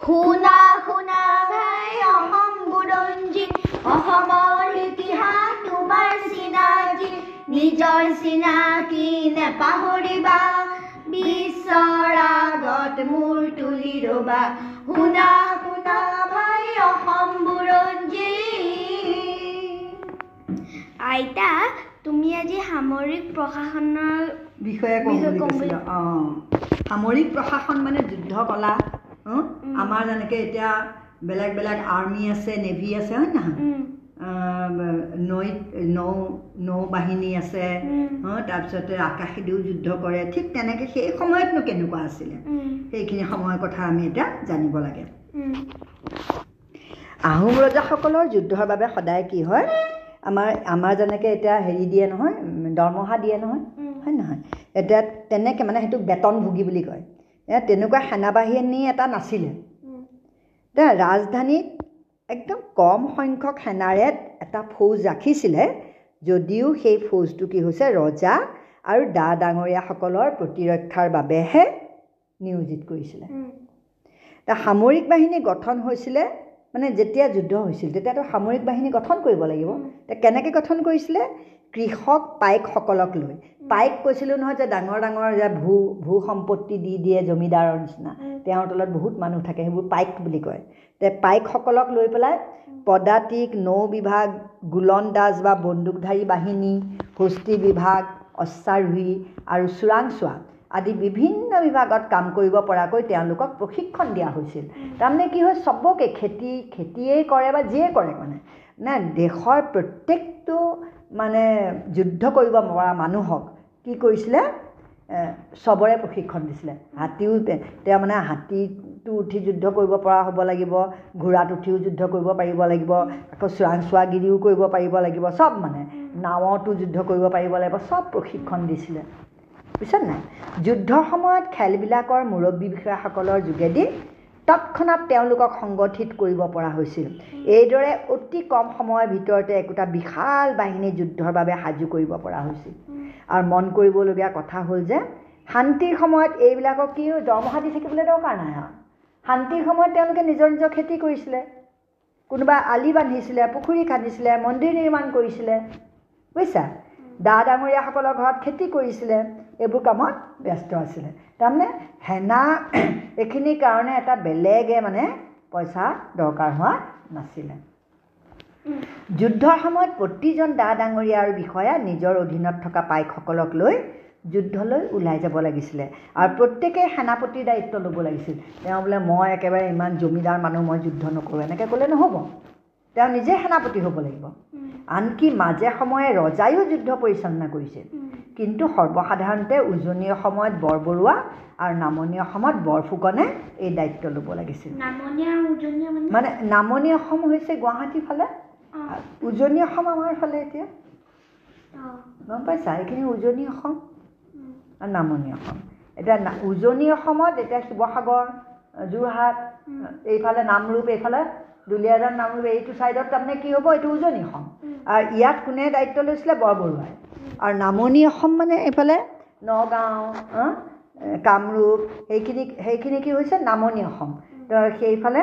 শুনা শুনা ভাই অসম বুৰঞ্জী অসমৰ ইতিহাস তোমাৰ চিনাকি নিজৰ চিনাকি নেপাহৰিবা বিশ্বৰ আগত মূৰ তুলি ৰবা শুনা শুনা ভাই অসম বুৰঞ্জী আইতা তুমি আজি সামৰিক প্ৰশাসনৰ বিষয়ে ক'ম বুলি কৈছিলো অঁ। সামৰিক প্ৰশাসন মানে যুদ্ধ কলা। আমাৰ যেনেকৈ এতিয়া বেলেগ বেলেগ আৰ্মি আছে নেভি আছে হয় নহয়? নৈত নৌ নৌ বাহিনী আছে তাৰপিছতে আকাশেদিও যুদ্ধ কৰে। ঠিক তেনেকৈ সেই সময়তনো কেনেকুৱা আছিলে? সেইখিনি সময়ৰ কথা আমি এতিয়া জানিব লাগে। আহোম ৰজাসকলৰ যুদ্ধৰ বাবে সদায় কি হয়? আমাৰ আমাৰ যেনেকৈ এতিয়া হেৰি দিয়ে নহয় দৰমহা দিয়ে নহয় হয় নহয়? এতিয়া তেনেকৈ মানে সেইটো বেতনভোগী বুলি কয়। এ তেনেকুৱা সেনাবাহিনী এটা নাছিলে। এতিয়া ৰাজধানীত একদম কম সংখ্যক সেনাৰে এটা ফৌজ ৰাখিছিলে যদিও সেই ফৌজটো কি হৈছে ৰজা আৰু দা ডাঙৰীয়াসকলৰ প্ৰতিৰক্ষাৰ বাবেহে নিয়োজিত কৰিছিলে। সামৰিক বাহিনী গঠন হৈছিলে মানে যেতিয়া যুদ্ধ হৈছিল তেতিয়াতো সামৰিক বাহিনী গঠন কৰিব লাগিব। কেনেকৈ গঠন কৰিছিলে? কৃষক পাইকসকলক লৈ। পাইক কৈছিলোঁ নহয় যে ডাঙৰ ডাঙৰ যে ভূ ভূ সম্পত্তি দি দিয়ে জমিদাৰৰ নিচিনা। তেওঁৰ তলত বহুত মানুহ থাকে সেইবোৰ পাইক বুলি কয়। তে পাইকসকলক লৈ পেলাই পদাতিক নৌ বিভাগ গোলন্দাজ বা বন্দুকধাৰী বাহিনী হস্তি বিভাগ অশ্বাৰোহী আৰু চোৰাংচোৱা আদি বিভিন্ন বিভাগত কাম কৰিব পৰাকৈ তেওঁলোকক প্ৰশিক্ষণ দিয়া হৈছিল। তাৰমানে কি হয় চবকে খেতি খেতিয়েই কৰে বা যিয়ে কৰে মানে। নে দেশৰ প্ৰত্যেকটো মানে যুদ্ধ কৰিব পৰা মানুহক কি কৰিছিলে? চবৰে প্ৰশিক্ষণ দিছিলে। হাতীও তেওঁ মানে হাতীটো উঠি যুদ্ধ কৰিব পৰা হ'ব লাগিব ঘোঁৰাত উঠিও যুদ্ধ কৰিব পাৰিব লাগিব আকৌ চোৰাংচোৱাগিৰিও কৰিব পাৰিব লাগিব চব মানে নাৱতো যুদ্ধ কৰিব পাৰিব লাগিব চব প্ৰশিক্ষণ দিছিলে। বুজিছে নাই? যুদ্ধৰ সময়ত খেলবিলাকৰ মুৰব্বী বিষয়াসকলৰ যোগেদি তৎক্ষণাত তেওঁলোকক সংগঠিত কৰিব পৰা হৈছিল। এইদৰে অতি কম সময়ৰ ভিতৰতে একোটা বিশাল বাহিনী যুদ্ধৰ বাবে সাজু কৰিব পৰা হৈছিল। আৰু মন কৰিবলগীয়া কথা হ'ল যে শান্তিৰ সময়ত এইবিলাকক কি দৰমহা দি থাকিবলৈ দৰকাৰ নাই আৰু। শান্তিৰ সময়ত তেওঁলোকে নিজৰ নিজৰ খেতি কৰিছিলে। কোনোবা আলি বান্ধিছিলে পুখুৰী খান্দিছিলে মন্দিৰ নিৰ্মাণ কৰিছিলে। বুজিছা? দা ডাঙৰীয়াসকলৰ ঘৰত খেতি কৰিছিলে। এইবোৰ কামত ব্যস্ত আছিলে। তাৰমানে সেনা এইখিনিৰ কাৰণে এটা বেলেগে মানে পইচা দৰকাৰ হোৱা নাছিলে। যুদ্ধৰ সময়ত প্ৰতিজন দা ডাঙৰীয়া আৰু বিষয়া নিজৰ অধীনত থকা পাইকসকলক লৈ যুদ্ধলৈ ওলাই যাব লাগিছিলে আৰু প্ৰত্যেকে সেনাপতিৰ দায়িত্ব ল'ব লাগিছিল। তেওঁ বোলে মই একেবাৰে ইমান জমিদাৰ মানুহ মই যুদ্ধ নকৰোঁ এনেকৈ ক'লে নহ'ব। তেওঁ নিজে সেনাপতি হ'ব লাগিব। আনকি মাজে সময়ে ৰজায়ো যুদ্ধ পৰিচালনা কৰিছিল। কিন্তু সৰ্বসাধাৰণতে উজনিৰ সময়ত বৰবৰুৱা আৰু নামনি অসমত বৰফুকনে এই দায়িত্ব ল'ব লাগিছিল। উজনি মানে? মানে নামনি অসম হৈছে গুৱাহাটীৰ ফালে। উজনি অসম আমাৰ ফালে এতিয়া। গম পাইছা? এইখিনি উজনি অসম আৰু নামনি অসম। এতিয়া উজনি অসমত এতিয়া শিৱসাগৰ যোৰহাট। এইফালে নামৰূপ এইফালে দুলীয়াজান নামৰূপ এইটো ছাইডত তাৰমানে কি হ'ব? এইটো উজনি অসম। আৰু ইয়াত কোনে দায়িত্ব লৈছিলে? বৰবৰুৱাই আৰু নামনি অসম মানে এইফালে নগাঁও কামৰূপ সেইখিনি সেইখিনি কি হৈছে? নামনি অসম। তো সেইফালে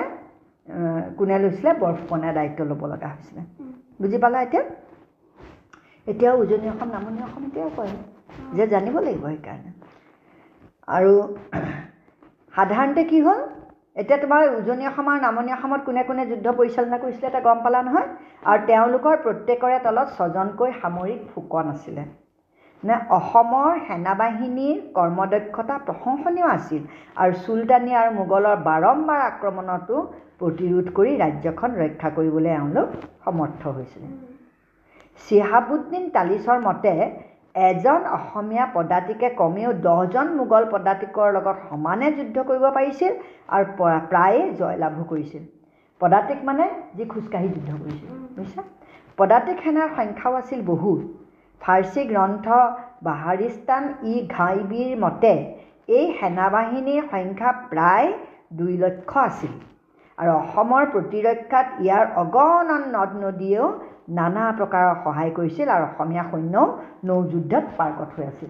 কোনে লৈছিলে? বৰফুকনে দায়িত্ব ল'ব লগা হৈছিলে। বুজি পালা এতিয়া? এতিয়াও উজনি অসম নামনি অসম এতিয়াও কয়। যে জানিব লাগিব সেইকাৰণে। আৰু সাধাৰণতে কি হ'ল? এতিয়া তোমাৰ উজনি অসম আৰু নামনি অসমত কোনে কোনে যুদ্ধ পৰিচালনা কৰিছিলে এটা গম পালা নহয়? আৰু তেওঁলোকৰ প্ৰত্যেকৰে তলত ছজনকৈ সামৰিক ফুকন আছিলে। নে অসমৰ সেনাবাহিনীৰ কৰ্মদক্ষতা প্ৰশংসনীয় আছিল আৰু চুলতানী আৰু মোগলৰ বাৰম্বাৰ আক্ৰমণতো প্ৰতিৰোধ কৰি ৰাজ্যখন ৰক্ষা কৰিবলৈ এওঁলোক সমৰ্থ হৈছিলে। চিহাবুদ্দিন তালিচৰ মতে এজন অসমীয়া পদাতিকে কমেও দহজন মোগল পদাতিকৰ লগত সমানে যুদ্ধ কৰিব পাৰিছিল আৰু প্ৰায়ে জয়লাভো কৰিছিল। পদাতিক মানে যি খোজকাঢ়ি যুদ্ধ কৰিছিল বুজিছা? পদাতিক সেনাৰ সংখ্যাও আছিল বহুত। ফাৰ্চী গ্ৰন্থ বাহাৰিস্তান ই ঘাইবিৰ মতে এই সেনাবাহিনীৰ সংখ্যা প্ৰায় দুই লক্ষ আছিল। আৰু অসমৰ প্ৰতিৰক্ষাত ইয়াৰ অগণন নদ নদীয়েও নানা প্ৰকাৰৰ সহায় কৰিছিল আৰু অসমীয়া সৈন্যও নৌযুদ্ধত পাৰ্গত হৈ আছিল।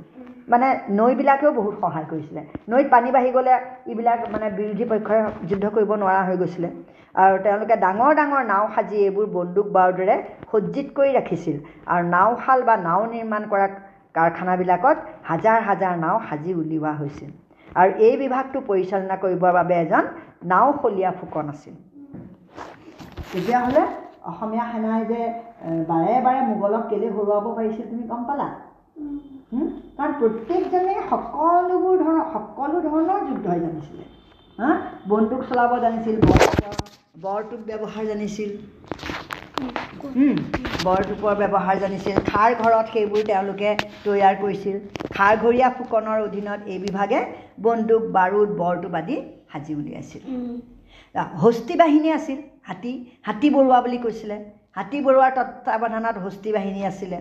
মানে নৈবিলাকেও বহুত সহায় কৰিছিলে। নৈত পানী বাঢ়ি গ'লে এইবিলাক মানে বিৰোধী পক্ষই যুদ্ধ কৰিব নোৱাৰা হৈ গৈছিলে। আৰু তেওঁলোকে ডাঙৰ ডাঙৰ নাও সাজি এইবোৰ বন্দুক বাৰুদৰে সজ্জিত কৰি ৰাখিছিল। আৰু নাওশাল বা নাও নিৰ্মাণ কৰা কাৰখানাবিলাকত হাজাৰ হাজাৰ নাও সাজি উলিওৱা হৈছিল। আৰু এই বিভাগটো পৰিচালনা কৰিবৰ বাবে এজন নাওশলীয়া ফুকন আছিল। তেতিয়াহ'লে অসমীয়া সেনাই যে বাৰে বাৰে মোগলক কেলে হৰুৱাব পাৰিছিল তুমি গম পালা? কাৰণ প্ৰত্যেকজনে সকলোবোৰ ধৰণৰ সকলো ধৰণৰ যুদ্ধই জানিছিলে। হা? বন্দুক চলাব জানিছিল বৰ বৰটোপ ব্যৱহাৰ জানিছিল। বৰটোপৰ ব্যৱহাৰ জানিছিল। খাৰ ঘৰত সেইবোৰ তেওঁলোকে তৈয়াৰ কৰিছিল। খাৰঘৰীয়া ফুকনৰ অধীনত এই বিভাগে বন্দুক বাৰুদ বৰটোপ আদি সাজি উলিয়াইছিল। হস্তি বাহিনী আছিল। হাতী হাতী বৰুৱা বুলি কৈছিলে। হাতী বৰুৱাৰ তত্বাৱধানত হস্তি বাহিনী আছিলে।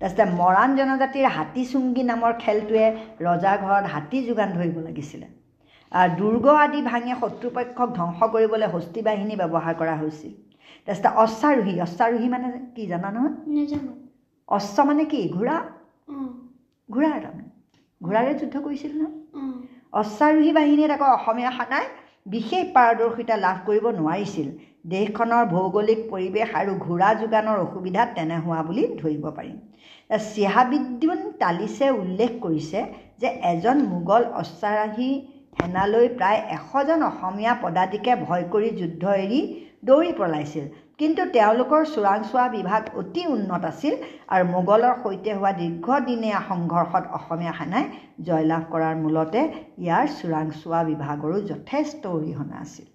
তাৰপিছতে মৰাণ জনজাতিৰ হাতী চুংগী নামৰ খেলটোৱে ৰজাৰ ঘৰত হাতী যোগান ধৰিব লাগিছিলে। দুৰ্গ আদি ভাঙি শত্ৰুপক্ষক ধ্বংস কৰিবলৈ হস্তি বাহিনী ব্যৱহাৰ কৰা হৈছিল। তাৰপিছতে অশ্বাৰোহী অশ্বাৰোহী মানে কি জানা নহয়? নাজানো। অশ্ব মানে কি? ঘোঁৰা? অঁ ঘোঁৰাৰ তাৰমানে ঘোঁৰাৰে যুদ্ধ কৰিছিল নহয় অঁ অশ্বাৰোহী বাহিনীত আকৌ অসমীয়া সেনাই বিশেষ পাৰদৰ্শিতা লাভ কৰিব নোৱাৰিছিল। দেশখনৰ ভৌগোলিক পৰিৱেশ আৰু ঘোঁৰা যোগানৰ অসুবিধাত তেনে হোৱা বুলি ধৰিব পাৰিম চিহাবিদ্দিন তালিছে উল্লেখ কৰিছে যে এজন মোগল অশ্বাৰোহী সেনালৈ প্ৰায় এশজন অসমীয়া পদাতিকে ভয় কৰি যুদ্ধ এৰি দৌৰি পলাইছিল। কিন্তু তেওঁলোকৰ চোৰাংচোৱা বিভাগ অতি উন্নত আছিল আৰু মোগলৰ সৈতে হোৱা দীৰ্ঘদিনীয়া সংঘৰ্ষত অসমীয়া সেনাই জয়লাভ কৰাৰ মূলতে ইয়াৰ চোৰাংচোৱা বিভাগৰো যথেষ্ট অৰিহণা আছিল।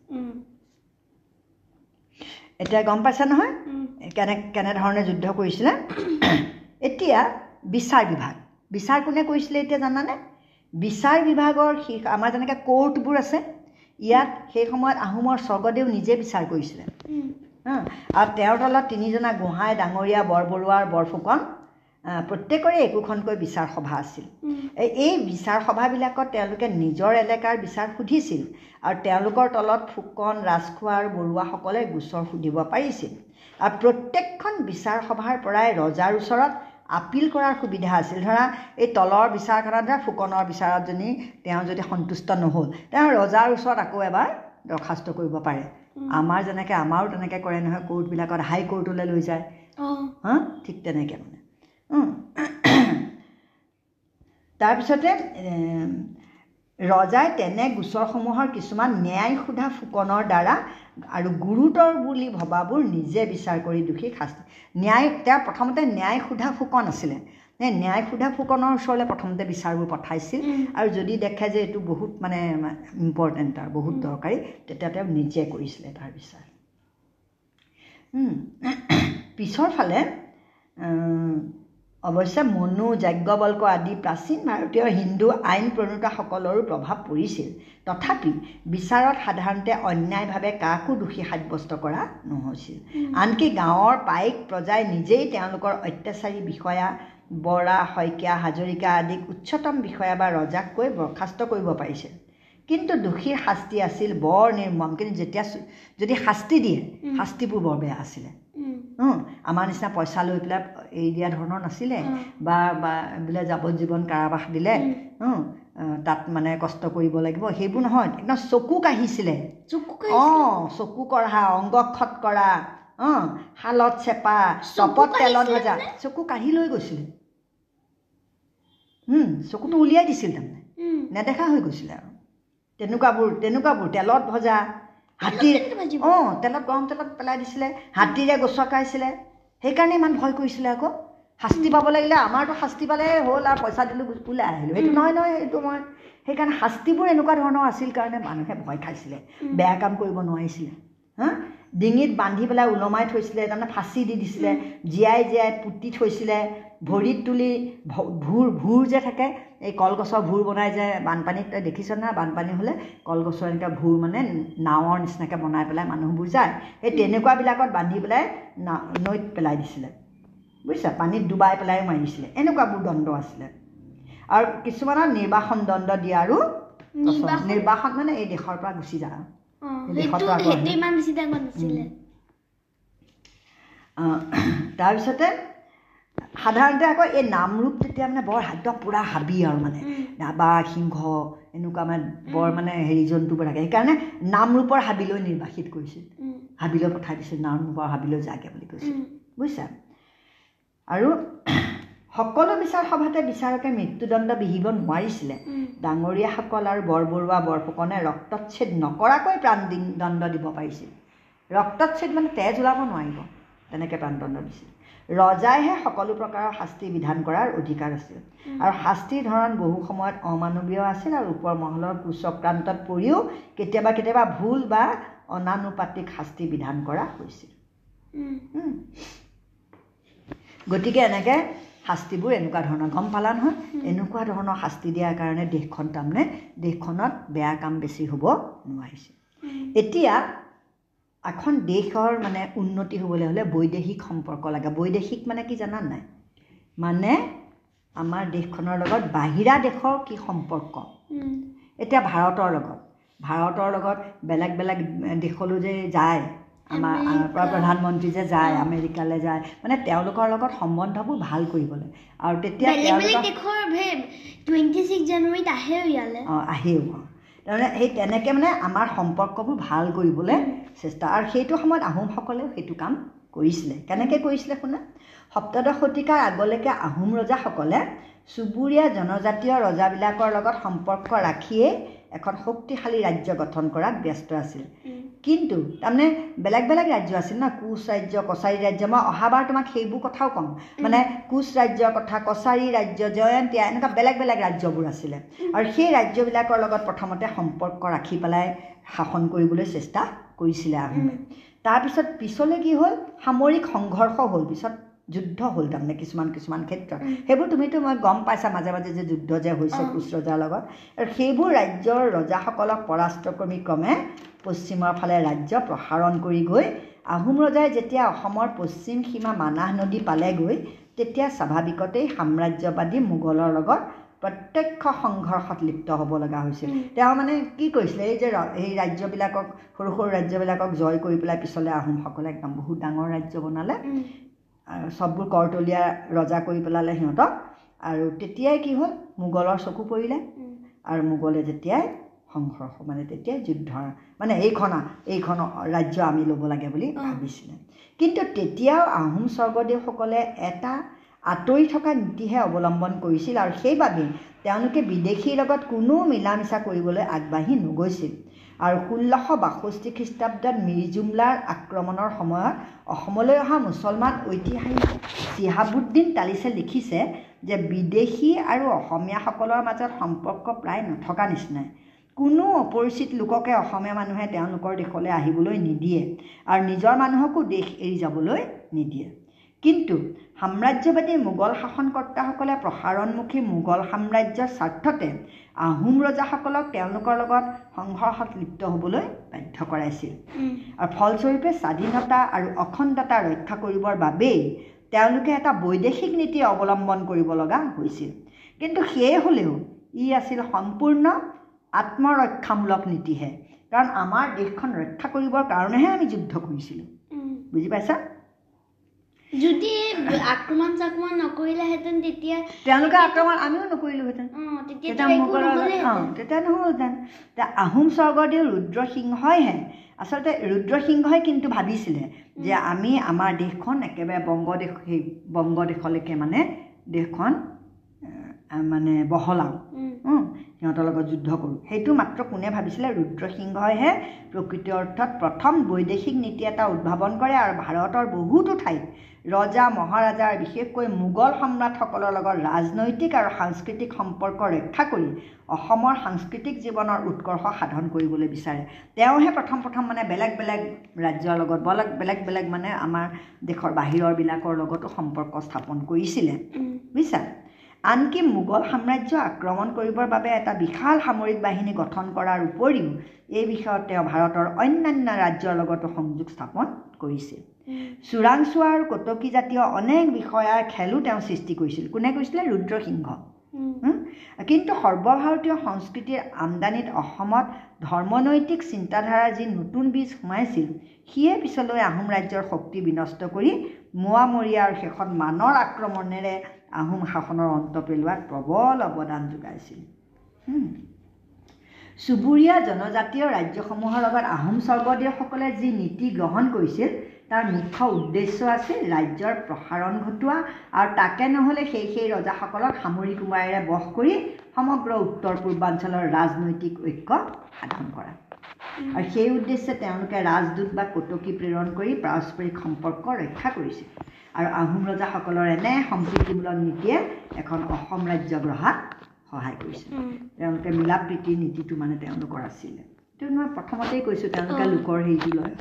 এতিয়া গম পাইছা নহয়? কেনে কেনেধৰণে যুদ্ধ কৰিছিলে? এতিয়া বিচাৰ বিভাগ। বিচাৰ কোনে কৰিছিলে এতিয়া জানানে? বিচাৰ বিভাগৰ শীৰ্ষ আমাৰ যেনেকৈ কোৰ্টবোৰ আছে ইয়াত সেই সময়ত আহোমৰ স্বৰ্গদেউ নিজে বিচাৰ কৰিছিলে। আৰু তেওঁৰ তলত তিনিজনা গোহাঁই ডাঙৰীয়া বৰবৰুৱাৰ বৰফুকন প্ৰত্যেকৰে একোখনকৈ বিচাৰ সভা আছিল এই বিচাৰ সভাবিলাকত তেওঁলোকে নিজৰ এলেকাৰ বিচাৰ সুধিছিল আৰু তেওঁলোকৰ তলত ফুকন ৰাজখোৱা আৰু বৰুৱাসকলে গোচৰ সুধিব পাৰিছিল। আৰু প্ৰত্যেকখন বিচাৰ সভাৰ পৰাই ৰজাৰ ওচৰত আপিল কৰাৰ সুবিধা আছিল। ধৰা এই তলৰ বিচাৰখনত ধৰা ফুকনৰ বিচাৰত যদি তেওঁ যদি সন্তুষ্ট নহ'ল তেওঁ ৰজাৰ ওচৰত আকৌ এবাৰ দৰখাস্ত কৰিব পাৰে। আমাৰ যেনেকৈ আমাৰো তেনেকৈ কৰে নহয় কোৰ্টবিলাকত হাই কোৰ্টলৈ লৈ যায়। হা? ঠিক তেনেকৈ মানে। তাৰপিছতে ৰজাই তেনে গোচৰসমূহৰ কিছুমান ন্যায় সোধা ফুকনৰ দ্বাৰা আৰু গুৰুতৰ বুলি ভবাবোৰ নিজে বিচাৰ কৰি দোষীক শাস্তি ন্যায় তেওঁ প্ৰথমতে ন্যায় সোধা ফুকন আছিলে। ন্যায় সোধা ফুকনৰ ওচৰলৈ প্ৰথমতে বিচাৰবোৰ পঠাইছিল আৰু যদি দেখে যে এইটো বহুত মানে ইম্পৰ্টেণ্ট আৰু বহুত দৰকাৰী তেতিয়া তেওঁ নিজে কৰিছিলে তাৰ বিচাৰ। পিছৰ ফালে অৱশ্যে মনু যাজ্ঞবল্ক আদি প্ৰাচীন ভাৰতীয় হিন্দু আইন প্ৰণেতাসকলৰো প্ৰভাৱ পৰিছিল। তথাপি বিচাৰত সাধাৰণতে অন্যায়ভাৱে কাকো দোষী সাব্যস্ত কৰা নহৈছিল। আনকি গাঁৱৰ পাইক প্ৰজাই নিজেই তেওঁলোকৰ অত্যাচাৰী বিষয়া বৰা শইকীয়া হাজৰিকা আদিক উচ্চতম বিষয়া বা ৰজাক কৈ বৰ্খাস্ত কৰিব পাৰিছিল। কিন্তু দোষীৰ শাস্তি আছিল বৰ নিৰ্মম। কিন্তু যেতিয়া যদি শাস্তি দিয়ে। শাস্তিবোৰ বৰ বেয়া আছিলে। আমাৰ নিচিনা পইচা লৈ পেলাই এৰি দিয়া ধৰণৰ নাছিলে। বা বা বোলে যাৱজ্জীৱন কাৰাবাস দিলে। তাত মানে কষ্ট কৰিব লাগিব। সেইবোৰ নহয় একদম চকু কাঢ়িছিলে চকু অঁ চকু কঢ়া অংগক্ষত কৰা অঁ শালত চেপা চপত তেলত ভজা চকু কাঢ়ি লৈ গৈছিলে। চকুটো উলিয়াই দিছিল তাৰমানে। নেদেখা হৈ গৈছিলে আৰু। তেনেকুৱাবোৰ তেনেকুৱাবোৰ তেলত ভজা ভাজিব? অঁ তেলত গৰম তেলত পেলাই দিছিলে হাতীৰে গছকাইছিলে সেইকাৰণে ইমান ভয় কৰিছিলে আকৌ শাস্তি পাব লাগিলে আমাৰতো শাস্তি পালে হ'ল আৰু পইচা দিলোঁ ওলাই আহিলোঁ সেইটো নহয় নহয় সেইটো মই সেইকাৰণে শাস্তিবোৰ এনেকুৱা ধৰণৰ আছিল কাৰণে মানুহে ভয় খাইছিলে। বেয়া কাম কৰিব নোৱাৰিছিলে হা ডিঙিত বান্ধি পেলাই ওলমাই থৈছিলে তাৰমানে ফাঁচি দি দিছিলে জীয়াই জীয়াই পুতি থৈছিলে ভৰিত তুলি ভূৰ ভূৰ যে থাকে এই কলগছৰ ভূৰ বনাই যে বানপানীত তই দেখিছ না বানপানী হ'লে কলগছৰ এনেকৈ ভূৰ মানে নাৱৰ নিচিনাকৈ বনাই পেলাই মানুহবোৰ যায়। সেই তেনেকুৱাবিলাকত বান্ধি পেলাই না নৈত পেলাই দিছিলে। বুজিছা? পানীত ডুবাই পেলাই মাৰিছিলে এনেকুৱাবোৰ দণ্ড আছিলে। আৰু কিছুমানৰ নিৰ্বাসন দণ্ড দিয়াৰো নিৰ্বাসন? নিৰ্বাসন মানে এই দেশৰ পৰা গুচি যা তাৰপিছতে সাধাৰণতে আকৌ এই নামৰূপ তেতিয়া মানে বৰ একদম পূৰা হাবি আৰু মানে। বাঘ সিংহ এনেকুৱা মানে বৰ মানে হেৰি জন্তুবোৰ থাকে। সেইকাৰণে নামৰূপৰ হাবিলৈ নিৰ্বাসিত কৰিছিল। হাবিলৈ পঠাই দিছিল নামৰূপৰ হাবিলৈ যাগে বুলি কৈছিল। বুজিছা? আৰু সকলো বিচাৰ সভাতে বিচাৰকে মৃত্যুদণ্ড বিহিব নোৱাৰিছিলে। ডাঙৰীয়াসকল আৰু বৰবৰুৱা বৰফুকনে ৰক্তচ্ছেদ নকৰাকৈ প্ৰাণ দি- দণ্ড দিব পাৰিছিল। ৰক্তচ্ছেদ মানে তেজ ওলাব নোৱাৰিব তেনেকৈ প্ৰাণদণ্ড দিছিল। ৰজাইহে সকলো প্ৰকাৰৰ শাস্তি বিধান কৰাৰ অধিকাৰ আছিল। আৰু শাস্তিৰ ধৰণ বহু সময়ত অমানৱীয় আছিল আৰু ওপৰ মহলৰ কুচক্ৰান্তত পৰিও কেতিয়াবা কেতিয়াবা ভুল বা অনানুপাতিক শাস্তি বিধান কৰা হৈছিল। গতিকে এনেকৈ শাস্তিবোৰ এনেকুৱা ধৰণৰ গম পালা নহয়। এনেকুৱা ধৰণৰ শাস্তি দিয়াৰ কাৰণে দেশখন তাৰমানে দেশখনত বেয়া কাম বেছি হ'ব নোৱাৰিছিল উম, এতিয়া এখন দেশৰ মানে উন্নতি হ'বলৈ হ'লে বৈদেশিক সম্পৰ্ক লাগে। বৈদেশিক মানে কি জানা নাই? মানে আমাৰ দেশখনৰ লগত বাহিৰা দেশৰ কি সম্পৰ্ক? এতিয়া ভাৰতৰ লগত। ভাৰতৰ লগত বেলেগ বেলেগ দেশলৈ যে যায় আমাৰ আমাৰ। প্ৰধানমন্ত্ৰী যে যায়। আমেৰিকালৈ যায় মানে তেওঁলোকৰ লগত সম্বন্ধবোৰ ভাল কৰিবলৈ আৰু তেতিয়া অঁ আহেও তাৰমানে সেই তেনেকৈ মানে আমাৰ সম্পৰ্কবোৰ ভাল কৰিবলৈ চেষ্টা আৰু সেইটো সময়ত আহোমসকলেও সেইটো কাম কৰিছিলে কেনেকৈ কৰিছিলে শুনা সপ্তদশ শতিকাৰ আগলৈকে আহোম ৰজাসকলে চুবুৰীয়া জনজাতীয় ৰজাবিলাকৰ লগত সম্পৰ্ক ৰাখিয়েই এখন শক্তিশালী ৰাজ্য গঠন কৰাত ব্যস্ত আছিল। কিন্তু তাৰমানে বেলেগ বেলেগ ৰাজ্য আছিল ন কোচ ৰাজ্য কছাৰী ৰাজ্য মই অহাবাৰ তোমাক সেইবোৰ কথাও ক'ম। মানে কোচ ৰাজ্যৰ কথা কছাৰী ৰাজ্য জয়ন্তীয়া এনেকুৱা বেলেগ বেলেগ ৰাজ্যবোৰ আছিলে। আৰু সেই ৰাজ্যবিলাকৰ লগত প্ৰথমতে সম্পৰ্ক ৰাখি পেলাই শাসন কৰিবলৈ চেষ্টা কৰিছিলে আহোমে তাৰপিছত পিছলৈ কি হ'ল? সামৰিক সংঘৰ্ষ হ'ল। পিছত যুদ্ধ হ'ল তাৰমানে কিছুমান কিছুমান ক্ষেত্ৰত। সেইবোৰ তুমিতো মই গম পাইছা মাজে মাজে যে যুদ্ধ যে হৈছে। কোচ ৰজাৰ লগত আৰু সেইবোৰ ৰাজ্যৰ ৰজাসকলক পৰাস্ত কৰি ক্ৰমে পশ্চিমৰ ফালে ৰাজ্য প্ৰসাৰণ কৰি গৈ আহোম ৰজাই যেতিয়া অসমৰ পশ্চিম সীমা মানাহ নদী পালেগৈ তেতিয়া স্বাভাৱিকতেই সাম্ৰাজ্যবাদী মোগলৰ লগত প্ৰত্যক্ষ সংঘৰ্ষত লিপ্ত হ'ব লগা হৈছিল। তেওঁ মানে কি কৰিছিলে এই যে এই ৰাজ্যবিলাকক সৰু সৰু ৰাজ্যবিলাকক জয় কৰি পেলাই পিছলৈ আহোমসকলে একদম বহুত ডাঙৰ ৰাজ্য বনালে চববোৰ কৰতলীয়া ৰজা কৰি পেলালে সিহঁতক। আৰু তেতিয়াই কি হ'ল? মোগলৰ চকু পৰিলে। আৰু মোগলে যেতিয়াই সংঘৰ্ষ মানে তেতিয়াই যুদ্ধৰ মানে এইখন এইখন ৰাজ্য আমি ল'ব লাগে বুলি। ভাবিছিলে। কিন্তু তেতিয়াও আহোম স্বৰ্গদেউসকলে এটা আঁতৰি থকা নীতিহে অৱলম্বন কৰিছিল। আৰু সেইবাবেই তেওঁলোকে বিদেশীৰ লগত কোনো মিলা মিছা কৰিবলৈ আগবাঢ়ি নগৈছিল। আৰু ষোল্লশ বাষষ্ঠি খ্ৰীষ্টাব্দত মিৰ্জুমলাৰ আক্ৰমণৰ সময়ত অসমলৈ অহা মুছলমান ঐতিহাসিক চিহাবুদ্দিন তালিছে লিখিছে যে বিদেশী আৰু অসমীয়াসকলৰ মাজত সম্পৰ্ক প্ৰায় নথকা নিচিনাই। কোনো অপৰিচিত লোককে অসমীয়া মানুহে তেওঁলোকৰ দেশলৈ আহিবলৈ নিদিয়ে আৰু নিজৰ মানুহকো দেশ এৰি যাবলৈ নিদিয়ে। কিন্তু সাম্ৰাজ্যবাদী মোগল শাসনকৰ্তাসকলে প্ৰসাৰণমুখী মোগল সাম্ৰাজ্যৰ স্বাৰ্থতে আহোম ৰজাসকলক তেওঁলোকৰ লগত সংঘৰ্ষত লিপ্ত হ'বলৈ বাধ্য কৰাইছিল। আৰু ফলস্বৰূপে স্বাধীনতা আৰু অখণ্ডতা ৰক্ষা কৰিবৰ বাবেই তেওঁলোকে এটা বৈদেশিক নীতি অৱলম্বন কৰিব লগা হৈছিল। কিন্তু সেয়ে হ'লেও ই আছিল সম্পূৰ্ণ আত্মৰক্ষামূলক নীতিহে। কাৰণ আমাৰ দেশখন ৰক্ষা কৰিবৰ কাৰণেহে আমি যুদ্ধ কৰিছিলোঁ। বুজি পাইছা? যদি আক্ৰমণ চাক্ৰমণ নকৰিলেহেঁতেন তেতিয়া তেওঁলোকে আক্ৰমণ আমিও নকৰিলোহেঁতেন। তেতিয়া নহ'লেহেঁতেন। আহোম স্বৰ্গদেউ ৰুদ্ৰসিংহইহে আচলতে ৰুদ্ৰসিংহই কিন্তু ভাবিছিলে যে আমি আমাৰ দেশখন একেবাৰে বংগদেশ সেই বংগদেশলৈকে মানে দেশখন মানে বহলাওঁ। সিহঁতৰ লগত যুদ্ধ কৰোঁ। সেইটো মাত্ৰ কোনে ভাবিছিলে? ৰুদ্ৰসিংহইহে প্ৰকৃত অৰ্থত প্ৰথম বৈদেশিক নীতি এটা উদ্ভাৱন কৰে আৰু ভাৰতৰ বহুতো ঠাইত ৰজা মহাৰাজা আৰু বিশেষকৈ মোগল সম্ৰাটসকলৰ লগত ৰাজনৈতিক আৰু সাংস্কৃতিক সম্পৰ্ক ৰক্ষা কৰি অসমৰ সাংস্কৃতিক জীৱনৰ উৎকৰ্ষ সাধন কৰিবলৈ বিচাৰে। তেওঁহে প্ৰথম প্ৰথম মানে বেলেগ বেলেগ ৰাজ্যৰ লগত বেলেগ বেলেগ বেলেগ মানে আমাৰ দেশৰ বাহিৰৰবিলাকৰ লগতো সম্পৰ্ক স্থাপন কৰিছিলে। বুজিছা? আনকি মোগল সাম্ৰাজ্য আক্ৰমণ কৰিবৰ বাবে এটা বিশাল সামৰিক বাহিনী গঠন কৰাৰ উপৰিও এই বিষয়ত তেওঁ ভাৰতৰ অন্যান্য ৰাজ্যৰ লগতো সংযোগ স্থাপন কৰিছিল চোৰাংচোৱা আৰু কটকী জাতীয় অনেক বিষয়াৰ খেলো তেওঁ সৃষ্টি কৰিছিল। কোনে কৰিছিলে ৰুদ্ৰসিংহ? কিন্তু সৰ্বভাৰতীয় সংস্কৃতিৰ আমদানিত অসমত ধৰ্মনৈতিক চিন্তাধাৰাৰ যি নতুন বীজ সোমাইছিল সিয়ে পিছলৈ আহোম ৰাজ্যৰ শক্তি বিনষ্ট কৰি মোৱামৰীয়া আৰু শেষত মানৰ আক্ৰমণেৰে আহোম শাসনৰ অন্ত পেলোৱাত প্ৰবল অৱদান যোগাইছিল। চুবুৰীয়া জনজাতীয় ৰাজ্যসমূহৰ লগত আহোম স্বৰ্গদেউসকলে যি নীতি গ্ৰহণ কৰিছিল তাৰ মুখ্য উদ্দেশ্য আছিল ৰাজ্যৰ প্ৰসাৰণ ঘটোৱা আৰু তাকে নহ'লে সেই সেই ৰজাসকলক সামৰিক উপায়েৰে বশ কৰি সমগ্ৰ উত্তৰ পূৰ্বাঞ্চলৰ ৰাজনৈতিক ঐক্য সাধন কৰা। আৰু সেই উদ্দেশ্যে তেওঁলোকে ৰাজদূত বা কটকী প্ৰেৰণ কৰি পাৰস্পৰিক সম্পৰ্ক ৰক্ষা কৰিছিল। আৰু আহোম ৰজাসকলৰ এনে সম্প্ৰীতিমূলক নীতিয়ে এখন অসম ৰাজ্য গঢ়াত সহায় কৰিছিল তেওঁলোকে মিলা প্ৰীতিৰ নীতিটো মানে তেওঁলোকৰ আছিলে। এইটো মই প্ৰথমতেই কৈছোঁ তেওঁলোকে। লোকৰ হেৰিটো লয়।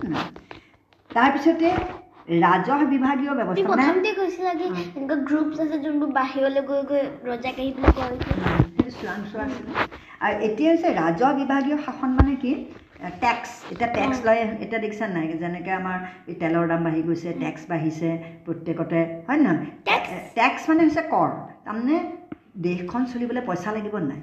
তাৰপিছতে ৰাজহ বিভাগীয় ব্যৱস্থা মানে প্ৰথমতে কৈছিলা কি উম। এনেকুৱা গ্ৰুপছ আছে যোনবোৰ বাহিৰলৈ গৈ গৈ ৰজাক আহি পেলাই কয় যে, সেইটো চোৰাংচোৱা আছিলে আৰু এতিয়া হৈছে ৰাজহ বিভাগীয় শাসন মানে কি টেক্স এতিয়া টেক্স। লয় এতিয়া দেখিছা নাই যেনেকৈ আমাৰ এই তেলৰ দাম বাঢ়ি গৈছে টেক্স বাঢ়িছে প্ৰত্যেকতে হয় নে নহয়? টেক্স মানে হৈছে কৰ তাৰমানে দেশখন চলিবলৈ পইচা লাগিব নাই?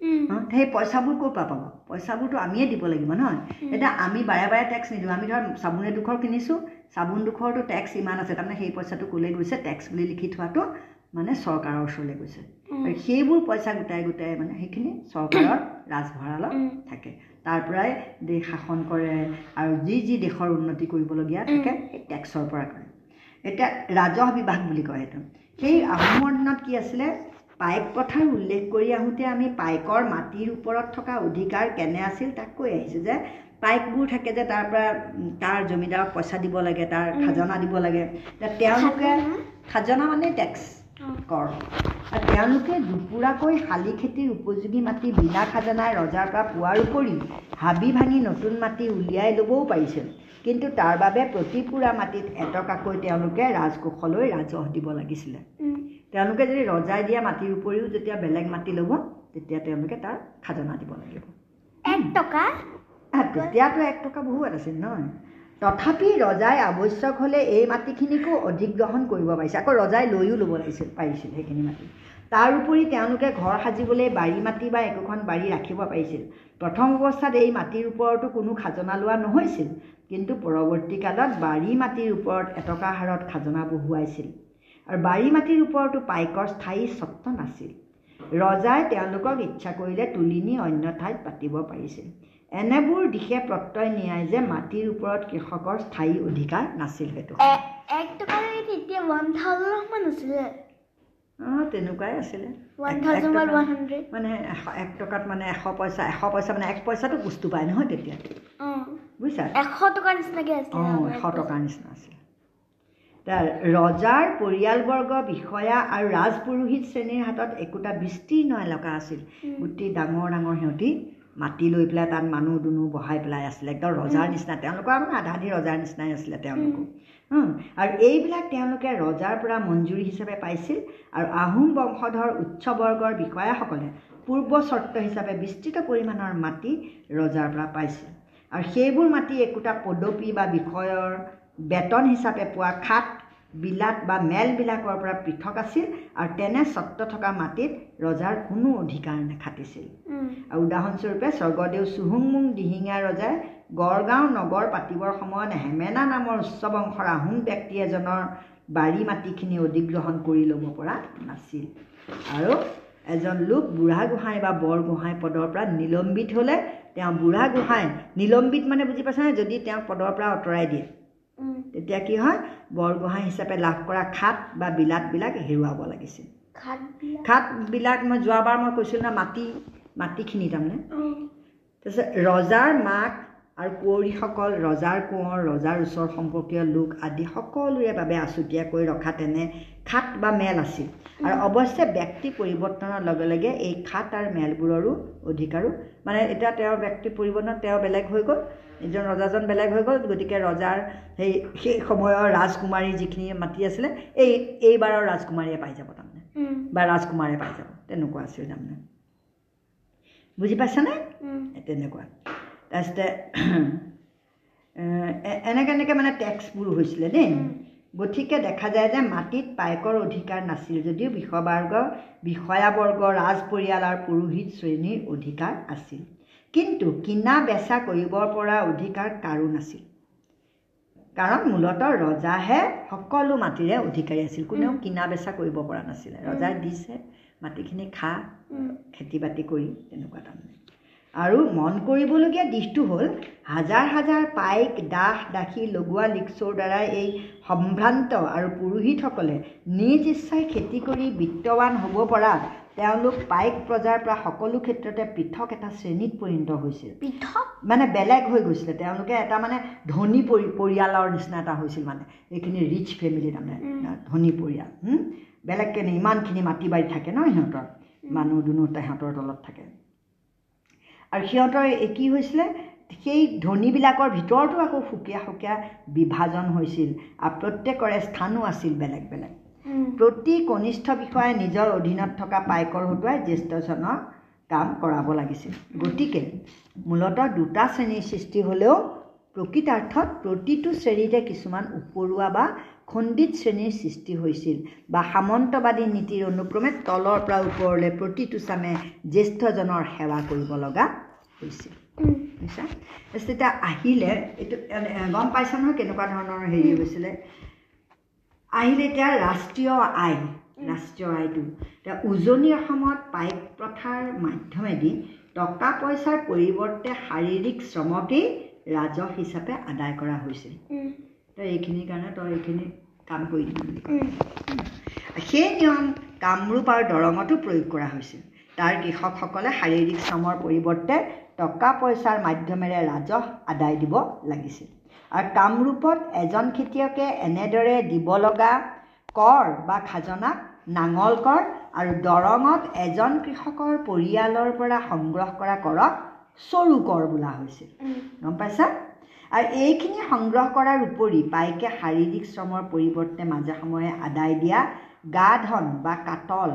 সেই পইচাবোৰ ক'ৰ পৰা পাব? পইচাবোৰতো আমিয়ে দিব লাগিব নহয়। এতিয়া আমি বাৰে বাৰে টেক্স নিদিওঁ। আমি ধৰ চাবোন এডোখৰ কিনিছোঁ চাবোন ডোখৰতো টেক্স ইমান আছে। তাৰমানে সেই পইচাটো ক'লৈ গৈছে? টেক্স বুলি লিখি থোৱাটো মানে চৰকাৰৰ ওচৰলৈ গৈছে। আৰু সেইবোৰ পইচা গোটাই গোটাই মানে সেইখিনি চৰকাৰৰ ৰাজভঁৰালত। থাকে। তাৰ পৰাই দেশ শাসন কৰে আৰু যি যি দেশৰ উন্নতি কৰিবলগীয়া থাকে সেই টেক্সৰ পৰা কৰে। এতিয়া ৰাজহ বিভাগ বুলি কয় সেইটো। সেই আহোমৰ দিনত কি আছিলে? পাইক প্ৰথাৰ উল্লেখ কৰি আহোঁতে আমি পাইকৰ মাটিৰ ওপৰত থকা অধিকাৰ কেনে আছিল তাক কৈ আহিছোঁ যে পাইকবোৰ থাকে যে তাৰ পৰা তাৰ জমিদাৰক পইচা দিব লাগে তাৰ। খাজনা দিব লাগে। তেওঁলোকে খাজনা? মানে টেক্স কৰ। আৰু তেওঁলোকে দুপুৰাকৈ শালি খেতিৰ উপযোগী মাটি বিনা খাজানাই ৰজাৰ পৰা পোৱাৰ উপৰি হাবি ভাঙি নতুন মাটি উলিয়াই ল'বও পাৰিছিল। কিন্তু তাৰ বাবে প্ৰতি পুৰা মাটিত এটকাকৈ তেওঁলোকে ৰাজকোষলৈ ৰাজহ দিব লাগিছিলে। তেওঁলোকে যদি ৰজাই দিয়া মাটিৰ উপৰিও যেতিয়া বেলেগ মাটি ল'ব তেতিয়া তেওঁলোকে তাৰ খাজনা দিব লাগিব। এক টকা? তেতিয়াতো এক টকা বহুত আছিল নহয়। তথাপি ৰজাই আৱশ্যক হ'লে এই মাটিখিনিকো অধিগ্ৰহণ কৰিব পাৰিছে। আকৌ ৰজাই লৈও ল'ব লাগিছিল পাৰিছিল সেইখিনি মাটি। তাৰ উপৰি তেওঁলোকে ঘৰ সাজিবলৈ বাৰী মাটি বা একোখন বাৰী ৰাখিব পাৰিছিল। প্ৰথম অৱস্থাত এই মাটিৰ ওপৰতো কোনো খাজনা লোৱা নহৈছিল। কিন্তু পৰৱৰ্তী কালত বাৰী মাটিৰ ওপৰত এটকা হাৰত খাজনা বহুৱাইছিল। আৰু বাৰী মাটিৰ ওপৰতো পাইকৰ স্থায়ী স্বত্ব নাছিল। ৰজাই তেওঁলোকক ইচ্ছা কৰিলে তুলি নি অন্য ঠাইত পাতিব পাৰিছিল। এনেবোৰ দিশে প্ৰত্যয় নিয়াই যে মাটিৰ ওপৰত কৃষকৰ স্থায়ী অধিকাৰ নাছিল সেইটো। অঁ তেনেকুৱাই আছিলে। মানে এক টকাত মানে এশ পইচা এশ পইচা মানে এক পইচাটো বস্তু পায় নহয় তেতিয়া। বুজিছা? এশ টকাৰ নিচিনাকৈ অঁ এশ টকাৰ নিচিনা আছিল। ৰজাৰ পৰিয়ালবৰ্গ বিষয়া আৰু ৰাজপুৰোহিত শ্ৰেণীৰ হাতত একোটা বিস্তীৰ্ণ এলেকা আছিল। গোটেই ডাঙৰ ডাঙৰ সিহঁতি মাটি লৈ পেলাই তাত মানুহ দুনুহ বহাই পেলাই আছিলে। একদম ৰজাৰ। নিচিনা। তেওঁলোকৰ মানে আধা আধি ৰজাৰ নিচিনাই আছিলে তেওঁলোকো। আৰু এইবিলাক তেওঁলোকে ৰজাৰ পৰা মঞ্জুৰি হিচাপে পাইছিল আৰু আহোম বংশধৰ উচ্চবৰ্গৰ বিষয়াসকলে পূৰ্ব চৰ্ত হিচাপে বিস্তৃত পৰিমাণৰ মাটি ৰজাৰ পৰা পাইছিল। আৰু সেইবোৰ মাটি একোটা পদপী বা বিষয়ৰ বেতন হিচাপে পোৱা খাট বিলাত বা মেলবিলাকৰ পৰা পৃথক আছিল আৰু তেনে স্বত্ব থকা মাটিত ৰজাৰ কোনো অধিকাৰ নাখাটিছিল। আৰু উদাহৰণস্বৰূপে স্বৰ্গদেউ চুহুংমুং দিহিঙীয়া ৰজাই গড়গাঁও নগৰ পাতিবৰ সময়ত হেমেনা নামৰ উচ্চ বংশৰ আহোম ব্যক্তি এজনৰ বাৰী মাটিখিনি অধিগ্ৰহণ কৰি ল'ব পৰা নাছিল। আৰু এজন লোক বুঢ়াগোহাঁই বা বৰগোহাঁই পদৰ পৰা নিলম্বিত হ'লে তেওঁ বুঢ়াগোহাঁই নিলম্বিত মানে বুজি পাইছানে? যদি তেওঁক পদৰ পৰা আঁতৰাই দিয়ে। তেতিয়া কি হয় বৰগোহাঁই হিচাপে লাভ কৰা খাট বা বিলাতবিলাক হেৰুৱাব লাগিছিল। খাটবিলাক? মই যোৱাবাৰ মই কৈছিলোঁ না মাটি মাটিখিনি তাৰমানে। তাৰপিছত ৰজাৰ মাক আৰু কুঁৱৰীসকল ৰজাৰ কোঁৱৰ ৰজাৰ ওচৰ সম্পৰ্কীয় লোক আদি সকলোৰে বাবে আছুতীয়াকৈ ৰখা তেনে খাট বা মেল আছিল। আৰু অৱশ্যে ব্যক্তি পৰিৱৰ্তনৰ লগে লগে এই খাট আৰু মেলবোৰৰো অধিকাৰো মানে এতিয়া তেওঁৰ ব্যক্তি পৰিৱৰ্তন তেওঁ বেলেগ হৈ গ'ল এজন ৰজাজন বেলেগ হৈ গ'ল গতিকে ৰজাৰ সেই সেই সময়ৰ ৰাজকুমাৰী যিখিনি মাটি আছিলে এই এইবাৰৰ ৰাজকুমাৰীয়ে পাই যাব তাৰমানে। বা ৰাজকুমাৰে পাই যাব তেনেকুৱা আছিল তাৰমানে। বুজি পাইছানে? তেনেকুৱা। তাৰপিছতে এনেকৈ এনেকৈ মানে টেক্সবোৰ হৈছিলে দেই। গতিকে দেখা যায় যে মাটিত পাইকৰ অধিকাৰ নাছিল যদিও বিষবৰ্গ বিষয়াবৰ্গ ৰাজ পৰিয়াল আৰু পুৰোহিত শ্ৰেণীৰ অধিকাৰ আছিল। কিন্তু কিনা বেচা কৰিবৰ পৰা অধিকাৰ কাৰো নাছিল। কাৰণ মূলতঃ ৰজাহে সকলো মাটিৰে অধিকাৰী আছিল। কোনেও কিনা বেচা কৰিব পৰা নাছিলে। ৰজাই দিছে মাটিখিনি খা খেতি বাতি কৰি তেনেকুৱা তাৰমানে। আৰু মন কৰিবলগীয়া দিশটো হ'ল হাজাৰ হাজাৰ পাইক দাস দাসী লগোৱা লিক্সৰ দ্বাৰাই এই সম্ভ্ৰান্ত আৰু পুৰোহিতসকলে নিজ ইচ্ছাই খেতি কৰি বিত্তৱান হ'ব পৰা তেওঁলোক পাইক প্ৰজাৰ পৰা সকলো ক্ষেত্ৰতে পৃথক এটা শ্ৰেণীত পৰিণত হৈছিল। পৃথক? মানে বেলেগ হৈ গৈছিলে। তেওঁলোকে এটা মানে ধনী পৰি পৰিয়ালৰ নিচিনা এটা হৈছিল মানে। এইখিনি ৰিচ ফেমিলি তাৰমানে। ধনী পৰিয়াল হুম? বেলেগকৈ নে ইমানখিনি মাটি বাৰী থাকে ন সিহঁতৰ? মানুহ দুনুহ সিহঁতৰ তলত থাকে। আৰু সিহঁতৰ কি হৈছিলে সেই ধনীবিলাকৰ ভিতৰতো আকৌ সুকীয়া সুকীয়া বিভাজন হৈছিল আৰু প্ৰত্যেকৰে স্থানো আছিল বেলেগ বেলেগ। প্ৰতি কনিষ্ঠ বিষয়াই নিজৰ অধীনত থকা পাইকৰ হতুৱাই জ্যেষ্ঠজনৰ কাম কৰাব লাগিছিল। গতিকে মূলতঃ দুটা শ্ৰেণীৰ সৃষ্টি হ'লেও প্ৰকৃতাৰ্থত প্ৰতিটো শ্ৰেণীতে কিছুমান উপৰুৱা বা খণ্ডিত শ্ৰেণীৰ সৃষ্টি হৈছিল বা সামন্তবাদী নীতিৰ অনুক্ৰমে তলৰ পৰা ওপৰলৈ প্ৰতিটো চামে জ্যেষ্ঠজনৰ সেৱা কৰিব লগা হৈছিল। বুজিছা? তেতিয়া আহিলে এইটো গম পাইছা নহয় কেনেকুৱা ধৰণৰ হেৰি হৈছিলে? আহিলে এতিয়া ৰাষ্ট্ৰীয় আয় ৰাষ্ট্ৰীয় আয়টো এতিয়া উজনি অসমত পাইক প্ৰথাৰ মাধ্যমেদি টকা পইচাৰ পৰিৱৰ্তে শাৰীৰিক শ্ৰমকেই ৰাজহ হিচাপে আদায় কৰা হৈছিল। তই এইখিনিৰ কাৰণে তই এইখিনি কাম কৰি দিবি বুলি কয়। সেই নিয়ম কামৰূপ আৰু দৰঙতো প্ৰয়োগ কৰা হৈছিল। তাৰ কৃষকসকলে শাৰীৰিক শ্ৰমৰ পৰিৱৰ্তে টকা পইচাৰ মাধ্যমেৰে ৰাজহ আদায় দিব লাগিছিল। আৰু কামৰূপত এজন খেতিয়কে এনেদৰে দিব লগা কৰ বা খাজনাক নাঙল কৰ আৰু দৰঙত এজন কৃষকৰ পৰিয়ালৰ পৰা সংগ্ৰহ কৰা কৰক চৰু কৰ বোলা হৈছিল। গম পাইছা? আৰু এইখিনি সংগ্ৰহ কৰাৰ উপৰি পাইকে শাৰীৰিক শ্ৰমৰ পৰিৱৰ্তে মাজে সময়ে আদায় দিয়া গা ধন বা কাটল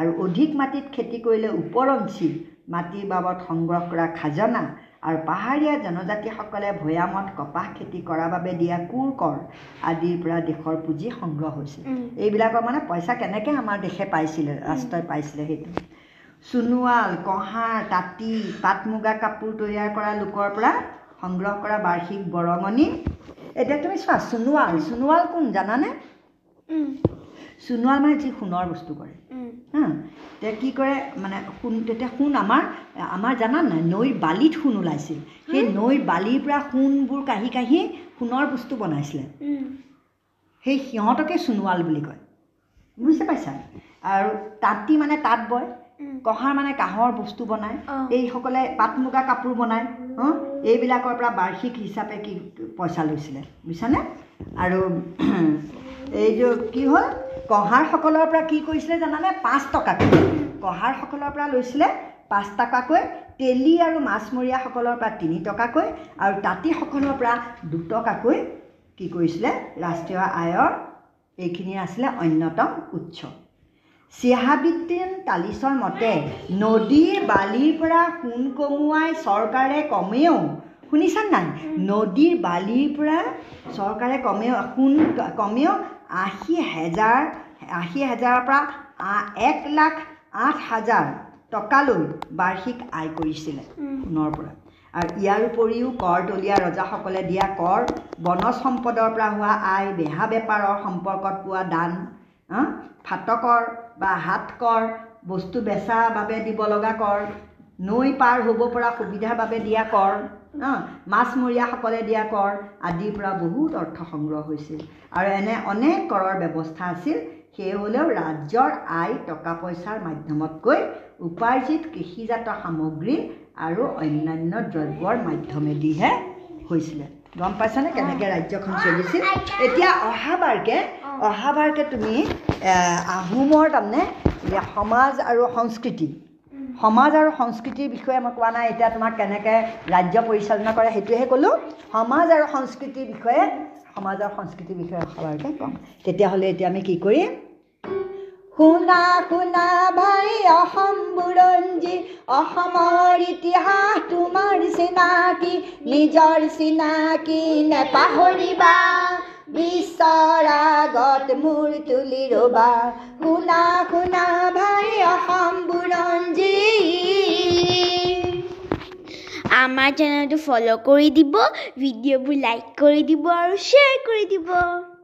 আৰু অধিক মাটিত খেতি কৰিলে ওপৰঞ্চি মাটিৰ বাবদ সংগ্ৰহ কৰা খাজনা আৰু পাহাৰীয়া জনজাতিসকলে ভৈয়ামত কপাহ খেতি কৰাৰ বাবে দিয়া কোৰ কৰ আদিৰ পৰা দেশৰ পুঁজি সংগ্ৰহ হৈছিল। এইবিলাকৰ মানে পইচা কেনেকৈ আমাৰ দেশে পাইছিলে ৰাষ্ট্ৰই পাইছিলে সেইটো। সোণোৱাল কঁহাৰ তাঁতী পাট মুগা কাপোৰ তৈয়াৰ কৰা লোকৰ পৰা সংগ্ৰহ কৰা বাৰ্ষিক বৰঙণি। এতিয়া তুমি চোৱা সোণোৱাল সোণোৱাল কোন জানানে? সোণোৱাল মানে যি সোণৰ বস্তু কৰে। হা তেতিয়া কি কৰে মানে সোণ তেতিয়া সোণ আমাৰ আমাৰ জানা নাই নৈৰ বালিত সোণ ওলাইছিল। সেই নৈৰ বালিৰ পৰা সোণবোৰ কাঢ়ি কাঢ়ি সোণৰ বস্তু বনাইছিলে। সেই সিহঁতকে সোণোৱাল বুলি কয়। বুজি পাইছা? আৰু তাঁতী মানে তাঁত বয়। কঁহাৰ মানে কাঁহৰ বস্তু বনায়। এইসকলে পাট মুগা কাপোৰ বনায়। হঁ এইবিলাকৰ পৰা বাৰ্ষিক হিচাপে কি পইচা লৈছিলে বুজিছানে? আৰু এইটো কি হ'ল কঁহাৰসকলৰ পৰা কি কৰিছিলে জানানে? পাঁচ টকাকৈ। কঁহাৰসকলৰ পৰা লৈছিলে পাঁচ টকাকৈ তেলী আৰু মাছমৰীয়াসকলৰ পৰা তিনি টকাকৈ আৰু তাঁতীসকলৰ পৰা দুটকাকৈ কি কৰিছিলে? ৰাষ্ট্ৰীয় আয়ৰ এইখিনি আছিলে অন্যতম উৎস। চিহাবিদ্দিন তালিচৰ মতে নদীৰ বালিৰ পৰা সোণ কমোৱাই চৰকাৰে কমেও শুনিছা নাই নদীৰ বালিৰ পৰা চৰকাৰে কমেও সোণ কমেও আশী হেজাৰ আশী হেজাৰৰ পৰা এক লাখ আঠ হাজাৰ টকালৈ বাৰ্ষিক আয় কৰিছিলে সোণৰ পৰা আৰু ইয়াৰ উপৰিও কৰতলীয়া ৰজাসকলে দিয়া কৰ বনজ সম্পদৰ পৰা হোৱা আয় বেহা বেপাৰৰ সম্পৰ্কত পোৱা দান? ফাটকৰ বা হাতকৰ বস্তু বেচাৰ বাবে দিব লগা কৰ নৈ পাৰ হ'ব পৰা সুবিধাৰ বাবে দিয়া কৰ? মাছমৰীয়াসকলে দিয়া কৰ আদিৰ পৰা বহুত অৰ্থ সংগ্ৰহ হৈছিল আৰু এনে অনেক কৰৰ ব্যৱস্থা আছিল সেয়ে হ'লেও ৰাজ্যৰ আয় টকা পইচাৰ মাধ্যমতকৈ উপাৰ্জিত কৃষিজাত সামগ্ৰী আৰু অন্যান্য দ্ৰব্যৰ মাধ্যমেদিহে হৈছিলে গম পাইছানে কেনেকৈ ৰাজ্যখন চলিছিল এতিয়া অহাবাৰকে অহাবাৰকে তুমি আহোমৰ তাৰমানে সমাজ আৰু সংস্কৃতি। সমাজ আৰু সংস্কৃতিৰ বিষয়ে মই কোৱা নাই এতিয়া তোমাক কেনেকৈ ৰাজ্য পৰিচালনা কৰে সেইটোহে ক'লোঁ। সমাজ আৰু সংস্কৃতিৰ বিষয়ে সমাজ আৰু সংস্কৃতিৰ বিষয়ে অহাবাৰকে ক'ম। তেতিয়াহ'লে এতিয়া আমি কি কৰিম? শুনা শুনা ভাই অসম বুৰঞ্জী অসমৰ ইতিহাস তোমাৰ চিনাকি নিজৰ চিনাকি নেপাহৰিবা বিশ্বৰ আগত মূৰ তুলি ৰবা শুনা শুনা ভাই অসম বুৰঞ্জী আমাৰ চেনেলটো ফ'ল' কৰি দিব ভিডিঅ'বোৰ লাইক কৰি দিব আৰু শ্বেয়াৰ কৰি দিব।